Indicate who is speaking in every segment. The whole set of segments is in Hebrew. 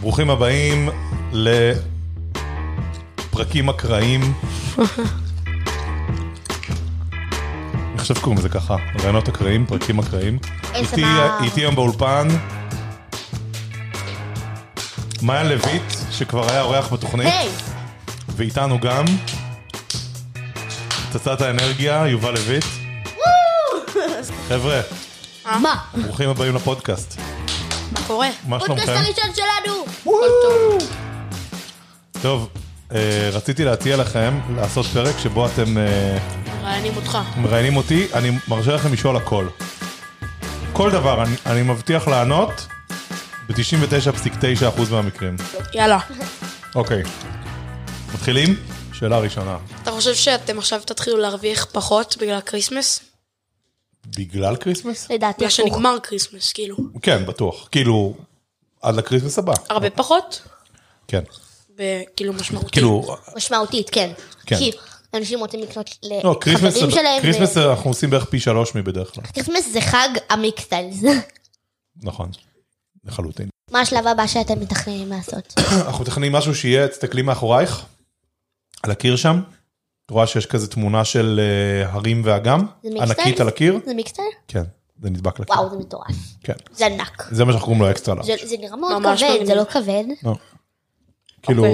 Speaker 1: ברוכים הבאים לפרקים אקראיים. אני חושב שקוראים לזה ככה, רעיונות אקראיים, פרקים אקראיים. איתי- היום באולפן, מאיה לויט, שכבר היה אורח בתוכנית,
Speaker 2: היי!
Speaker 1: ואיתנו גם פצצת האנרגיה, יובל לויט. חבר'ה,
Speaker 2: מה?
Speaker 1: ברוכים הבאים לפודקאסט.
Speaker 3: מה קורה?
Speaker 1: מה
Speaker 2: פודקאסט
Speaker 1: שלומכם?
Speaker 2: הראשון שלנו!
Speaker 3: טוב,
Speaker 1: אה, רציתי להציע לכם לעשות פרק שבו אתם אה,
Speaker 3: מראיינים אותך.
Speaker 1: מראיינים אותי, אני מרשה לכם לשאול הכל. כל דבר, אני, אני מבטיח לענות ב-99.9% מהמקרים.
Speaker 3: יאללה.
Speaker 1: אוקיי, מתחילים? שאלה ראשונה.
Speaker 3: אתה חושב שאתם עכשיו תתחילו להרוויח פחות בגלל הכריסמס?
Speaker 1: בגלל כריסמס?
Speaker 2: לדעתי
Speaker 3: בגלל. שנגמר כריסמס, כאילו.
Speaker 1: כן, בטוח. כאילו, עד לכריסמס הבא.
Speaker 3: הרבה פחות?
Speaker 1: כן.
Speaker 3: וכאילו משמעותי.
Speaker 1: כאילו,
Speaker 2: משמעותית, כן.
Speaker 1: כן.
Speaker 2: כי אנשים רוצים לקנות
Speaker 1: לא, כריסמס,
Speaker 2: לחברים שלהם.
Speaker 1: כריסמס
Speaker 2: ו-
Speaker 1: אנחנו עושים בערך פי שלוש מבדרך כלל.
Speaker 2: כריסמס זה חג ה cocktails.
Speaker 1: נכון, לחלוטין.
Speaker 2: מה השלב הבא שאתם מתכננים לעשות?
Speaker 1: אנחנו מתכננים משהו שיהיה, תסתכלי מאחורייך, על הקיר שם. את רואה שיש כזה תמונה של אה, הרים ואגם,
Speaker 2: זה?
Speaker 1: ענקית על הקיר?
Speaker 2: זה מיקסטייל?
Speaker 1: כן, זה נדבק לקיר.
Speaker 2: וואו, זה מטורף.
Speaker 1: כן.
Speaker 2: זה ענק.
Speaker 1: זה מה שאנחנו קוראים לו אקסטרה לארג'.
Speaker 2: זה זה נראה מאוד כבד. זה לא כבד.
Speaker 1: לא. כאילו.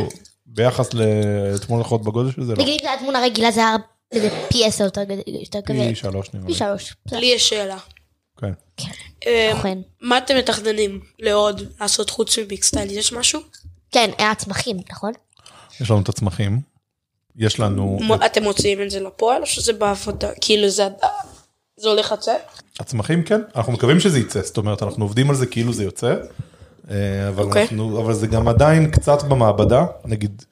Speaker 1: ביחס לתמונות אחרות בגודל של זה, לא.
Speaker 2: נגיד אם זו הייתה תמונה רגילה זה היה איזה פי עשר יותר כבד.
Speaker 1: פי שלוש נראה
Speaker 2: פי
Speaker 1: לי.
Speaker 2: שלוש.
Speaker 3: לי יש שאלה.
Speaker 1: כן.
Speaker 3: אה,
Speaker 2: נכון.
Speaker 3: מה אתם מתכננים לעוד לעשות חוץ ממיקסטייל? יש משהו?
Speaker 2: כן, היה צמחים, נכון?
Speaker 1: יש לנו את הצמחים. יש לנו
Speaker 3: אתם מוציאים את זה לפועל או שזה בעבודה? כאילו זה זה הולך לצאת?
Speaker 1: הצמחים כן, אנחנו מקווים שזה יצא, זאת אומרת אנחנו עובדים על זה כאילו זה יוצא, אה, אבל,
Speaker 3: אוקיי.
Speaker 1: אנחנו, אבל זה גם עדיין קצת במעבדה, נגיד,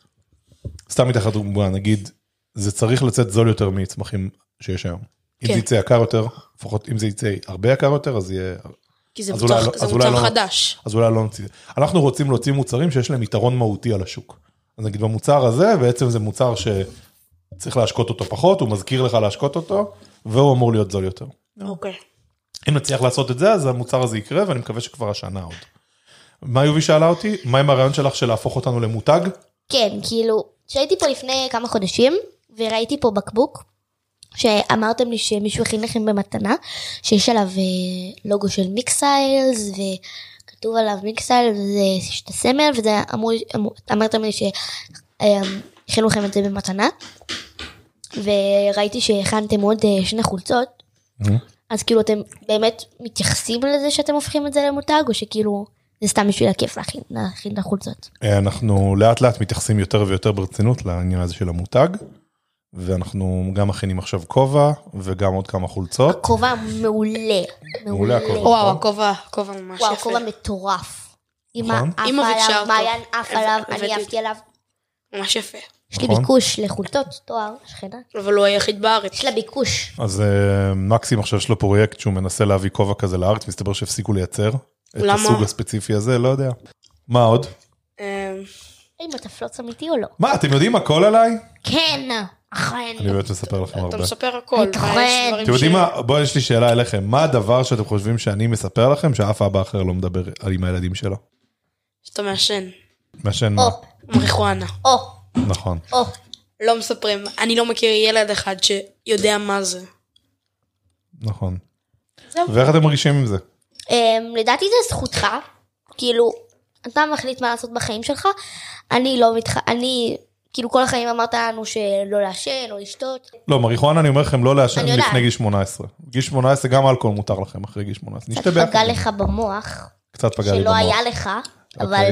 Speaker 1: סתם מתחת דוגמא, נגיד, זה צריך לצאת זול יותר מצמחים שיש היום. אם
Speaker 3: כן.
Speaker 1: זה יצא יקר יותר, לפחות אם זה יצא הרבה יקר יותר, אז יהיה,
Speaker 3: כי זה מוצר
Speaker 1: אולי לא-
Speaker 3: זה מוצר
Speaker 1: לא-
Speaker 3: חדש.
Speaker 1: אז אולי לא נוציא. אנחנו רוצים להוציא מוצרים שיש להם יתרון מהותי על השוק. אז נגיד במוצר הזה, בעצם זה מוצר שצריך להשקות אותו פחות, הוא מזכיר לך להשקות אותו, והוא אמור להיות זול יותר.
Speaker 3: אוקיי.
Speaker 1: אם נצליח לעשות את זה, אז המוצר הזה יקרה, ואני מקווה שכבר השנה עוד. מה יובי שאלה אותי? מה עם הרעיון שלך של להפוך אותנו למותג?
Speaker 2: כן, כאילו, כשהייתי פה לפני כמה חודשים, וראיתי פה בקבוק, שאמרתם לי שמישהו הכין לכם במתנה, שיש עליו אה, לוגו של מיקסיילס, וכתוב עליו מיקסיילס, וזה יש את הסמל, וזה אמור, אמור, אמרתם לי שהכינו לכם את זה במתנה, וראיתי שהכנתם עוד אה, שני חולצות, אז כאילו אתם באמת מתייחסים לזה שאתם הופכים את זה למותג, או שכאילו זה סתם בשביל הכיף להכין, להכין את החולצות?
Speaker 1: אה, אנחנו לאט לאט מתייחסים יותר ויותר ברצינות לעניין הזה של המותג, ואנחנו גם מכינים עכשיו כובע, וגם עוד כמה חולצות.
Speaker 2: כובע מעולה.
Speaker 1: מעולה הכובע.
Speaker 3: וואו
Speaker 1: נכון.
Speaker 3: הכובע הכובע ממש
Speaker 2: וואו,
Speaker 3: יפה.
Speaker 2: כובע מטורף. אמא
Speaker 1: נכון.
Speaker 2: עפה
Speaker 3: אמא ביקשה
Speaker 2: עליו. מעיין עף עליו, אני עפתי עליו.
Speaker 3: ממש יפה.
Speaker 2: יש לי
Speaker 1: נכון.
Speaker 2: ביקוש לחולצות, תואר, שכנה.
Speaker 3: אבל הוא היחיד בארץ.
Speaker 2: יש לה ביקוש.
Speaker 1: אז אה, מקסים עכשיו יש לו פרויקט שהוא מנסה להביא כובע כזה לארץ, מסתבר שהפסיקו לייצר. את? הסוג הספציפי הזה, לא יודע. מה עוד?
Speaker 3: אה,
Speaker 2: אם אתה פלוץ אמיתי או לא.
Speaker 1: מה, אתם יודעים הכל עליי?
Speaker 2: כן, אכן.
Speaker 1: אני באמת מספר לכם הרבה.
Speaker 3: אתה מספר הכל. דברים
Speaker 1: אתם יודעים מה? בואו יש לי שאלה אליכם. מה הדבר שאתם חושבים שאני מספר לכם שאף אבא אחר לא מדבר על עם הילדים שלו?
Speaker 3: שאתה מעשן.
Speaker 1: מעשן מה?
Speaker 3: מריחואנה.
Speaker 2: או,
Speaker 1: נכון.
Speaker 2: או.
Speaker 3: לא מספרים. אני לא מכיר ילד אחד שיודע מה זה.
Speaker 1: נכון. ואיך אתם מרגישים עם זה?
Speaker 2: אמ, לדעתי זה זכותך. כאילו, אתה מחליט מה לעשות בחיים שלך. אני לא מתח... אני... כאילו כל החיים אמרת לנו שלא לעשן או לשתות.
Speaker 1: לא, מריחואנה אני אומר לכם לא לעשן. לפני גיל 18. גיל 18 גם אלכוהול מותר לכם אחרי גיל 18.
Speaker 2: קצת. פגע לך במוח,
Speaker 1: קצת פגע לי
Speaker 2: שלא
Speaker 1: במוח.
Speaker 2: היה לך, אבל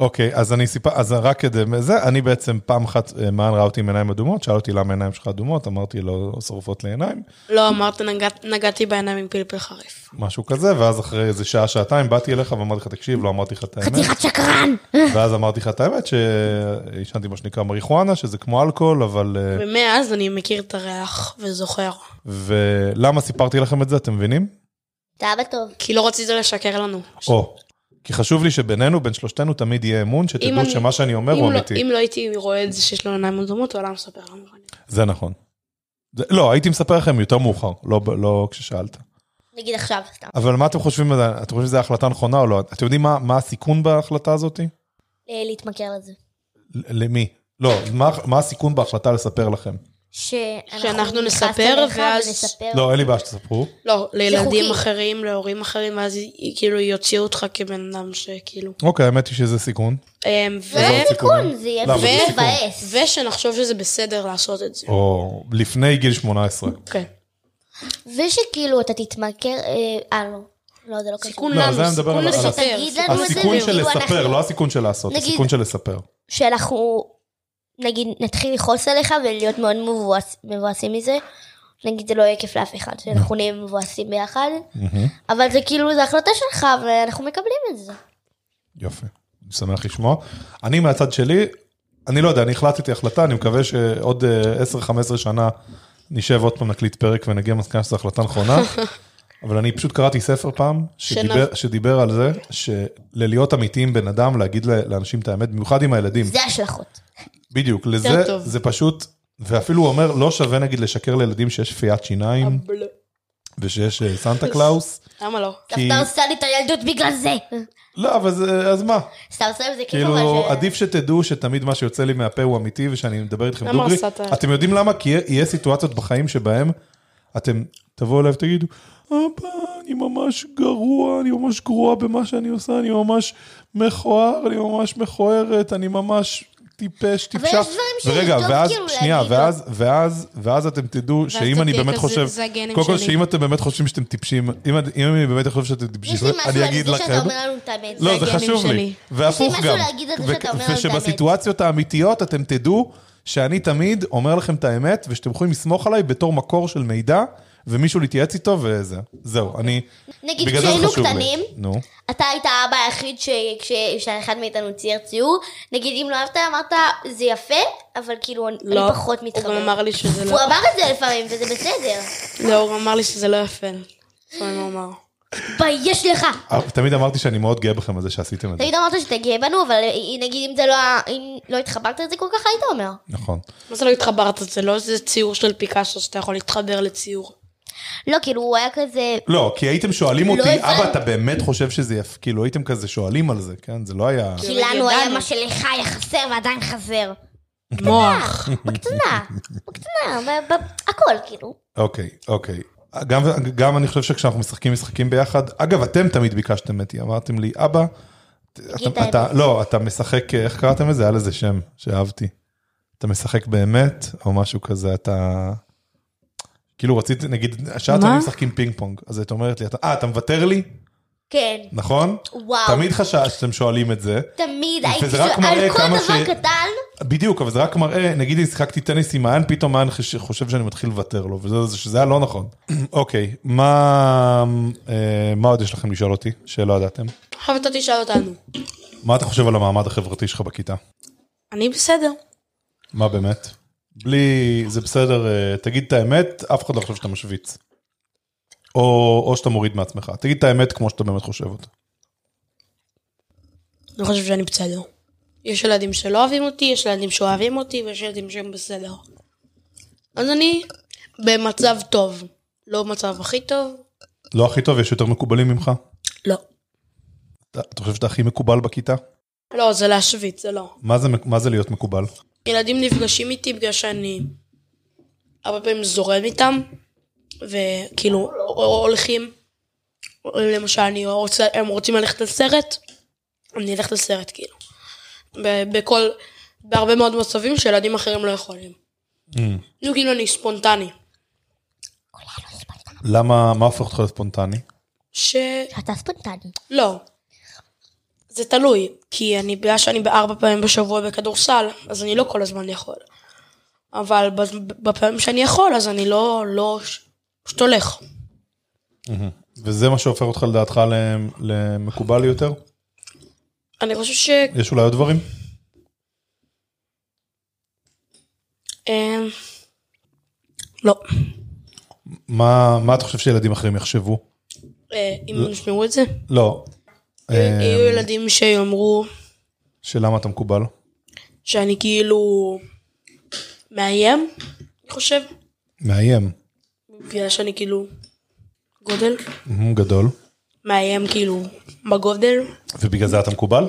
Speaker 1: אוקיי. אז אני סיפר, אז רק כדי זה, אני בעצם פעם אחת, אה, מען ראה אותי עם עיניים אדומות, שאל אותי למה העיניים שלך אדומות, אמרתי לו, שורפות לי עיניים,
Speaker 3: לא אמרת נגעת- נגעתי בעיניים עם פלפל חריף.
Speaker 1: משהו כזה, ואז אחרי איזה שעה, שעתיים, באתי אליך ואמרתי לך, תקשיב, לא אמרתי לך את האמת,
Speaker 2: חתיכת שקרן.
Speaker 1: ואז אמרתי לך את האמת, שעישנתי מה שנקרא מריחואנה, שזה כמו אלכוהול, אבל... אה,
Speaker 3: ומאז אני מכיר את הריח וזוכר.
Speaker 1: ולמה סיפרתי לכם את זה, אתם מבינים?
Speaker 2: זה אבא טוב.
Speaker 3: כי לא רצית לשקר לנו.
Speaker 1: או, כי חשוב לי שבינינו, בין שלושתנו, תמיד יהיה אמון, שתדעו
Speaker 3: אני-
Speaker 1: שמה שאני אומר הוא
Speaker 3: לא-
Speaker 1: אמיתי.
Speaker 3: אם לא הייתי רואה את זה שיש לו עיניים אדומות, הוא היה מספר לנו.
Speaker 1: זה נכון. זה, לא, הייתי מספר לכם יותר מאוחר, לא, לא כששאלת.
Speaker 2: נגיד עכשיו, סתם.
Speaker 1: אבל מה אתם חושבים? אתם חושבים שזו החלטה נכונה או לא? אתם יודעים מה, מה הסיכון בהחלטה הזאת?
Speaker 2: להתמכר לזה.
Speaker 1: למי? לא, מה, מה הסיכון בהחלטה לספר לכם?
Speaker 3: שאנחנו נספר, ואז-
Speaker 2: ונספר.
Speaker 1: לא, אין לי בעיה שתספרו.
Speaker 3: לא, לילדים. אחרים, להורים אחרים, ואז כאילו יוציאו אותך כבן אדם שכאילו...
Speaker 1: אוקיי, האמת היא שזה סיכון.
Speaker 3: אמ, ו...
Speaker 2: זה לא. סיכון, זה יהיה. מבאס.
Speaker 3: ושנחשוב שזה בסדר לעשות את זה.
Speaker 1: או לפני גיל 18.
Speaker 3: כן.
Speaker 2: ושכאילו אתה תתמכר, אה, אה לא, לא זה לא קשור.
Speaker 3: סיכון
Speaker 1: לא,
Speaker 3: לנו,
Speaker 1: זה אני מדבר
Speaker 3: סיכון לספר.
Speaker 1: הסיכון של לספר, לא הסיכון של לעשות, הסיכון של לספר.
Speaker 2: שאנחנו נגיד נתחיל לכעוס עליך ולהיות מאוד מבואס- מבואסים מזה. נגיד זה לא יהיה כיף לאף אחד, שאנחנו נהיה מבואסים ביחד. אבל זה כאילו, זה החלטה שלך ואנחנו מקבלים את זה.
Speaker 1: יופי, אני שמח לשמוע. אני מהצד שלי, אני לא יודע, אני החלטתי החלטה, אני מקווה שעוד אה, 10-15 שנה נשב עוד פעם, נקליט פרק ונגיע למסקנה שזו החלטה נכונה. אבל אני פשוט קראתי ספר פעם, שדיבר, שדיבר על זה, שללהיות אמיתי עם בן אדם, להגיד לאנשים את האמת, במיוחד עם הילדים.
Speaker 2: זה השלכות.
Speaker 1: בדיוק, לזה,
Speaker 3: טוב.
Speaker 1: זה פשוט, ואפילו הוא אומר, לא שווה נגיד לשקר לילדים שיש פיית שיניים, ושיש אה, סנטה קלאוס.
Speaker 3: למה לא?
Speaker 1: כי-
Speaker 2: אתה עושה לי את הילדות בגלל זה.
Speaker 1: לא, אבל זה, אז מה?
Speaker 2: סתם עושה עם זה
Speaker 1: כאילו,
Speaker 2: אבל ש...
Speaker 1: עדיף שתדעו שתמיד מה שיוצא לי מהפה הוא אמיתי ושאני מדבר איתכם
Speaker 3: למה
Speaker 1: דוגרי. אתם יודעים למה? כי יהיה- יהיה סיטואציות בחיים שבהם אתם תבואו אליי ותגידו, אבא, אני ממש גרוע, אני ממש גרוע במה שאני עושה, אני ממש מכוער, אני ממש מכוערת, אני ממש טיפש, טיפשה.
Speaker 2: יש דברים
Speaker 1: ורגע,
Speaker 2: טוב
Speaker 1: ואז,
Speaker 2: כאילו
Speaker 1: שנייה,
Speaker 2: להגיד.
Speaker 1: ואז, ואז, ואז אתם תדעו שאם
Speaker 3: אתה
Speaker 1: אני באמת חושב, קודם כל. שאם אתם באמת חושבים שאתם טיפשים, אם אם אני באמת חושב שאתם טיפשים,
Speaker 2: יש לי משהו
Speaker 1: אני
Speaker 2: על
Speaker 1: אגיד
Speaker 2: זה
Speaker 1: לכם.
Speaker 2: שאתה אומר לנו את האמת.
Speaker 1: לא, זה
Speaker 3: הגנים
Speaker 1: חשוב לי.
Speaker 3: שלי.
Speaker 1: והפוך
Speaker 2: יש לי
Speaker 1: גם.
Speaker 2: משהו להגיד על זה שאתה אומר לנו את
Speaker 1: ושבסיטואציות האמיתיות אתם תדעו שאני תמיד אומר לכם את האמת, ושאתם יכולים לסמוך עליי בתור מקור של מידע, ומישהו להתייעץ איתו, וזה. זהו, אני...
Speaker 2: נגיד כשהיינו. קטנים,
Speaker 1: נו. אתה
Speaker 2: היית האבא היחיד ש- כש- כשאחד מאיתנו צייר ציור, נגיד אם לא אהבת אמרת זה יפה, אבל כאילו אני
Speaker 3: לא.
Speaker 2: פחות
Speaker 3: הוא גם
Speaker 2: מתחבר.
Speaker 3: אמר לי שזה
Speaker 2: הוא
Speaker 3: לא...
Speaker 2: אמר את זה לפעמים וזה בסדר.
Speaker 3: לא, הוא אמר לי שזה לא יפה. לפעמים הוא אמר.
Speaker 2: תתבייש לך.
Speaker 1: תמיד אמרתי שאני מאוד גאה בכם על זה שעשיתם את זה.
Speaker 2: תמיד אמרת שאתה גאה בנו, אבל נגיד אם זה לא, אם לא התחברת לזה כל כך היית אומר.
Speaker 1: נכון.
Speaker 3: מה זה לא התחברת? זה לא איזה ציור של פיקאסו שאתה יכול להתחבר לציור.
Speaker 2: לא, כאילו הוא היה כזה,
Speaker 1: לא, כי הייתם שואלים
Speaker 2: לא
Speaker 1: אותי. אבא, אתה באמת חושב שזה יפה? כאילו, הייתם כזה שואלים על זה, כן? זה לא היה...
Speaker 2: כי לנו היה. מה שלך היה חסר ועדיין חסר.
Speaker 3: מוח.
Speaker 2: בקטנה, בקטנה, הכל כאילו.
Speaker 1: אוקיי, אוקיי. גם, גם אני חושב שכשאנחנו משחקים משחקים ביחד, אגב, אתם תמיד ביקשתם אותי, אמרתם לי, אבא, אתה,
Speaker 2: את
Speaker 1: אתה. לא, אתה משחק, איך קראתם לזה? היה לזה שם שאהבתי. אתה משחק באמת, או משהו כזה, אתה... כאילו רציתי, נגיד, שאת? ואני משחקים פינג פונג, אז את אומרת לי, אתה- אה, אתה מוותר לי?
Speaker 2: כן,
Speaker 1: נכון?
Speaker 2: וואו.
Speaker 1: תמיד חשש שאתם שואלים את זה.
Speaker 2: תמיד הייתי שואל, על כל דבר
Speaker 1: ש-
Speaker 2: קטן,
Speaker 1: בדיוק, אבל זה רק מראה, נגיד אם שיחקתי טניס עם מעיין, פתאום מעיין חש- חושב שאני מתחיל לוותר לו, וזה שזה היה לא נכון. אוקיי, מה אה, מה עוד יש לכם לשאול אותי, שלא ידעתם?
Speaker 3: עכשיו אתה תשאל אותנו.
Speaker 1: מה אתה חושב על המעמד החברתי שלך בכיתה?
Speaker 3: אני בסדר.
Speaker 1: מה באמת? בלי, זה בסדר, אה, תגיד את האמת, אף אחד לא חושב שאתה משוויץ. או, או שאתה מוריד מעצמך, תגיד את האמת כמו שאתה באמת חושב אותה.
Speaker 3: אני חושב שאני בסדר. יש ילדים שלא אוהבים אותי, יש ילדים שאוהבים אותי, ויש ילדים שהם בסדר. אז אני במצב טוב. לא במצב הכי טוב,
Speaker 1: לא הכי טוב, יש יותר מקובלים ממך?
Speaker 3: לא.
Speaker 1: אתה, אתה חושב שאתה הכי מקובל בכיתה?
Speaker 3: לא, זה להשוויץ, זה לא.
Speaker 1: מה זה, מה זה להיות מקובל?
Speaker 3: ילדים נפגשים איתי בגלל שאני הרבה פעמים זורם איתם, וכאילו הולכים, למשל אני רוצה, הם רוצים ללכת לסרט, אני אלך לסרט כאילו. בכל, בהרבה מאוד מצבים שילדים אחרים לא יכולים. כאילו כאילו אני ספונטני.
Speaker 1: למה, מה הופך אותך לספונטני?
Speaker 3: ש...
Speaker 2: אתה ספונטני.
Speaker 3: לא. זה תלוי, כי אני, בגלל שאני בארבע פעמים בשבוע בכדורסל, אז אני לא כל הזמן יכול. אבל בפעמים שאני יכול, אז אני לא, לא, פשוט הולך.
Speaker 1: וזה מה שהופך אותך לדעתך למקובל יותר?
Speaker 3: אני חושב ש...
Speaker 1: יש אולי עוד דברים?
Speaker 3: אמ, לא.
Speaker 1: מה, מה אתה חושב שילדים אחרים יחשבו?
Speaker 3: אה, אם הם ישמעו את זה,
Speaker 1: לא. אה,
Speaker 3: יהיו ילדים שיאמרו
Speaker 1: שלמה אתה מקובל?
Speaker 3: שאני כאילו מאיים, אני חושב,
Speaker 1: מאיים.
Speaker 3: בגלל שאני כאילו גודל.
Speaker 1: גדול.
Speaker 3: מאיים כאילו בגודל.
Speaker 1: ובגלל זה אתה מקובל?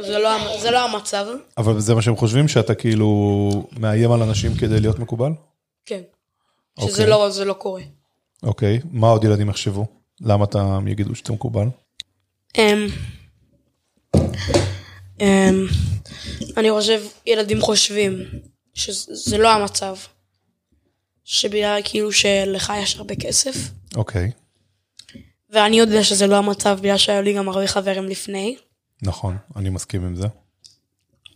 Speaker 3: זה לא, זה לא המצב.
Speaker 1: אבל זה מה שהם חושבים, שאתה כאילו מאיים על אנשים כדי להיות מקובל?
Speaker 3: כן.
Speaker 1: אוקיי.
Speaker 3: שזה לא, זה לא קורה.
Speaker 1: אוקיי, מה עוד ילדים יחשבו? למה אתה, הם יגידו שאתה מקובל?
Speaker 3: אמ, אמ, אני חושב, ילדים חושבים שזה לא המצב. שבגלל כאילו שלך יש הרבה כסף,
Speaker 1: אוקיי,
Speaker 3: ואני יודע שזה לא המצב בגלל שהיו לי גם הרבה חברים לפני.
Speaker 1: נכון, אני מסכים עם זה.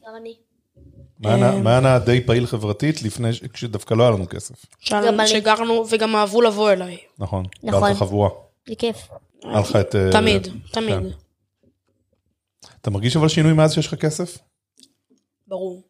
Speaker 2: גם אני.
Speaker 1: מעיין היה די פעיל חברתית לפני, כשדווקא לא היה לנו כסף.
Speaker 2: גם אני.
Speaker 3: שגרנו וגם אהבו לבוא אליי.
Speaker 1: נכון.
Speaker 2: נכון.
Speaker 1: חבורה.
Speaker 2: זה כיף.
Speaker 1: היה לך את... אה,
Speaker 3: תמיד,
Speaker 1: כן.
Speaker 3: תמיד.
Speaker 1: אתה מרגיש אבל שינוי מאז שיש לך כסף?
Speaker 3: ברור.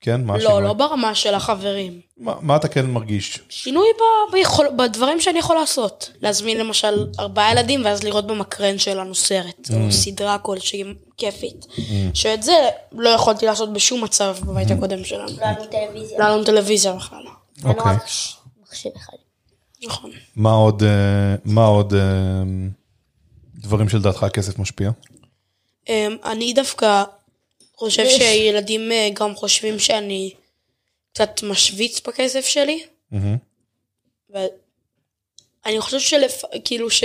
Speaker 1: כן? מה
Speaker 3: לא,
Speaker 1: השינוי?
Speaker 3: לא ברמה של החברים.
Speaker 1: מה מה אתה כן מרגיש?
Speaker 3: שינוי ב- ביכול, בדברים שאני יכול לעשות. להזמין למשל ארבעה ילדים ואז לראות במקרן שלנו סרט,
Speaker 1: Mm.
Speaker 3: או סדרה כלשהי כיפית. שאת זה לא יכולתי לעשות בשום מצב בבית הקודם שלנו.
Speaker 2: לא היה טלוויזיה.
Speaker 3: לא היה טלוויזיה בכלל.
Speaker 2: לנו
Speaker 1: אוקיי.
Speaker 2: מחשב אחד.
Speaker 3: נכון.
Speaker 1: מה עוד, אה, מה עוד אה, דברים שלדעתך הכסף משפיע?
Speaker 3: אמ, אני דווקא חושב. שילדים אה, גם חושבים שאני קצת משוויץ בכסף שלי. ואני חושב שלפ... כאילו ש...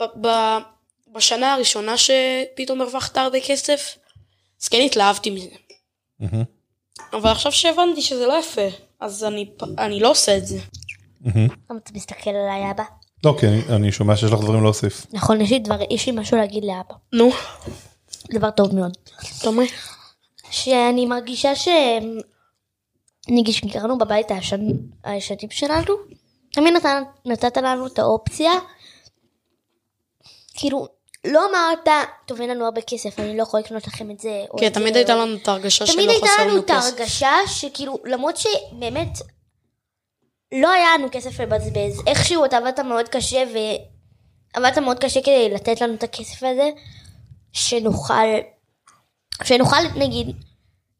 Speaker 3: ב... ב... בשנה הראשונה שפתאום הרווחת הרבה כסף, אז כן התלהבתי מזה. אבל עכשיו שהבנתי שזה לא יפה, אז אני, אני לא עושה את זה.
Speaker 2: למה אתה מסתכל עליי אבא?
Speaker 1: לא, כי אני- אני שומע שיש לך דברים להוסיף.
Speaker 2: נכון, יש לי דבר, יש לי משהו להגיד לאבא.
Speaker 3: נו,
Speaker 2: דבר טוב מאוד.
Speaker 3: אומר?
Speaker 2: שאני מרגישה ש... נגיד כשגרנו בבית הישן, הישנים שלנו, תמיד נתן, נתת לנו את האופציה, כאילו, לא אמרת, טוב אין לנו הרבה כסף, אני לא יכול לקנות לכם את זה.
Speaker 3: כן,
Speaker 2: זה,
Speaker 3: תמיד
Speaker 2: או-
Speaker 3: הייתה לנו את ההרגשה
Speaker 2: תמיד
Speaker 3: שלא
Speaker 2: הייתה
Speaker 3: חסר
Speaker 2: לנו
Speaker 3: לנו
Speaker 2: את
Speaker 3: כסף.
Speaker 2: ההרגשה שכאילו, למרות שבאמת לא היה לנו כסף לבזבז, איכשהו אתה עבדת מאוד קשה ועבדת מאוד קשה כדי לתת לנו את הכסף הזה, שנוכל, שנוכל נגיד,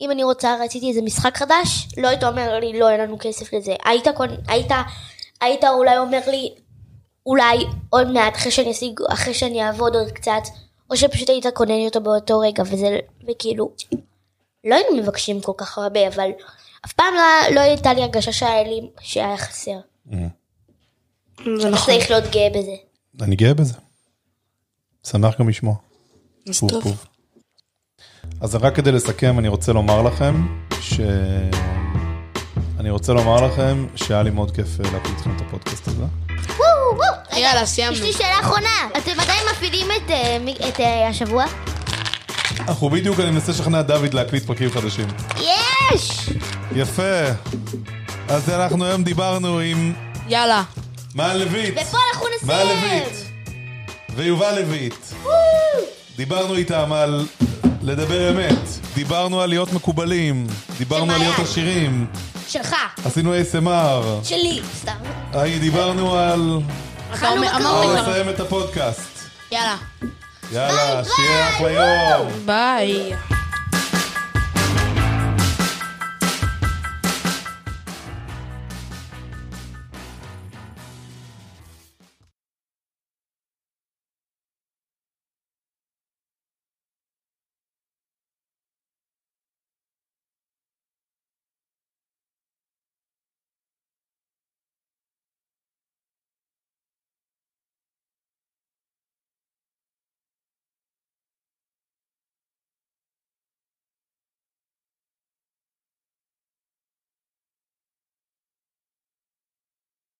Speaker 2: אם אני רוצה, רציתי איזה משחק חדש, לא היית אומר לי, לא, אין לנו כסף לזה. היית, היית, היית אולי אומר לי, אולי עוד מעט, אחרי שאני אשיג, אחרי שאני אעבוד עוד קצת, או שפשוט היית קונה לי אותו באותו רגע, וזה, וכאילו, לא היינו מבקשים כל כך הרבה, אבל אף פעם לא, לא הייתה לי הרגשה שהיה לי, שהיה חסר.
Speaker 3: זה נכון.
Speaker 2: צריך להיות גאה בזה.
Speaker 1: אני גאה בזה. שמח גם לשמוע.
Speaker 3: אז טוב.
Speaker 1: פוב. אז רק כדי לסכם, אני רוצה לומר לכם ש... אני רוצה לומר לכם שהיה לי מאוד כיף אה, להקליט איתכם את הפודקאסט הזה.
Speaker 2: וואו, וואו.
Speaker 3: יאללה,
Speaker 2: יש
Speaker 3: סיימנו.
Speaker 2: לי שאלה אחרונה, אתם עדיין מפעילים את, אה, אה, השבוע?
Speaker 1: אנחנו בדיוק, אני מנסה לשכנע דוד להקליט פרקים חדשים.
Speaker 2: יש!
Speaker 1: יפה. אז אנחנו היום דיברנו עם
Speaker 3: יאללה.
Speaker 1: מען לויט.
Speaker 2: ופה אנחנו נסיים!
Speaker 1: לויט. ויובל לויט. דיברנו איתם על לדבר אמת. דיברנו על להיות מקובלים. דיברנו על להיות. עשירים.
Speaker 2: שלך,
Speaker 1: עשינו ASMR.
Speaker 2: שלי, סתם.
Speaker 1: היי, דיברנו על... על
Speaker 3: כבר.
Speaker 1: לסיים את הפודקאסט.
Speaker 3: יאללה.
Speaker 1: יאללה, שיהיה אחלה יום.
Speaker 3: ביי.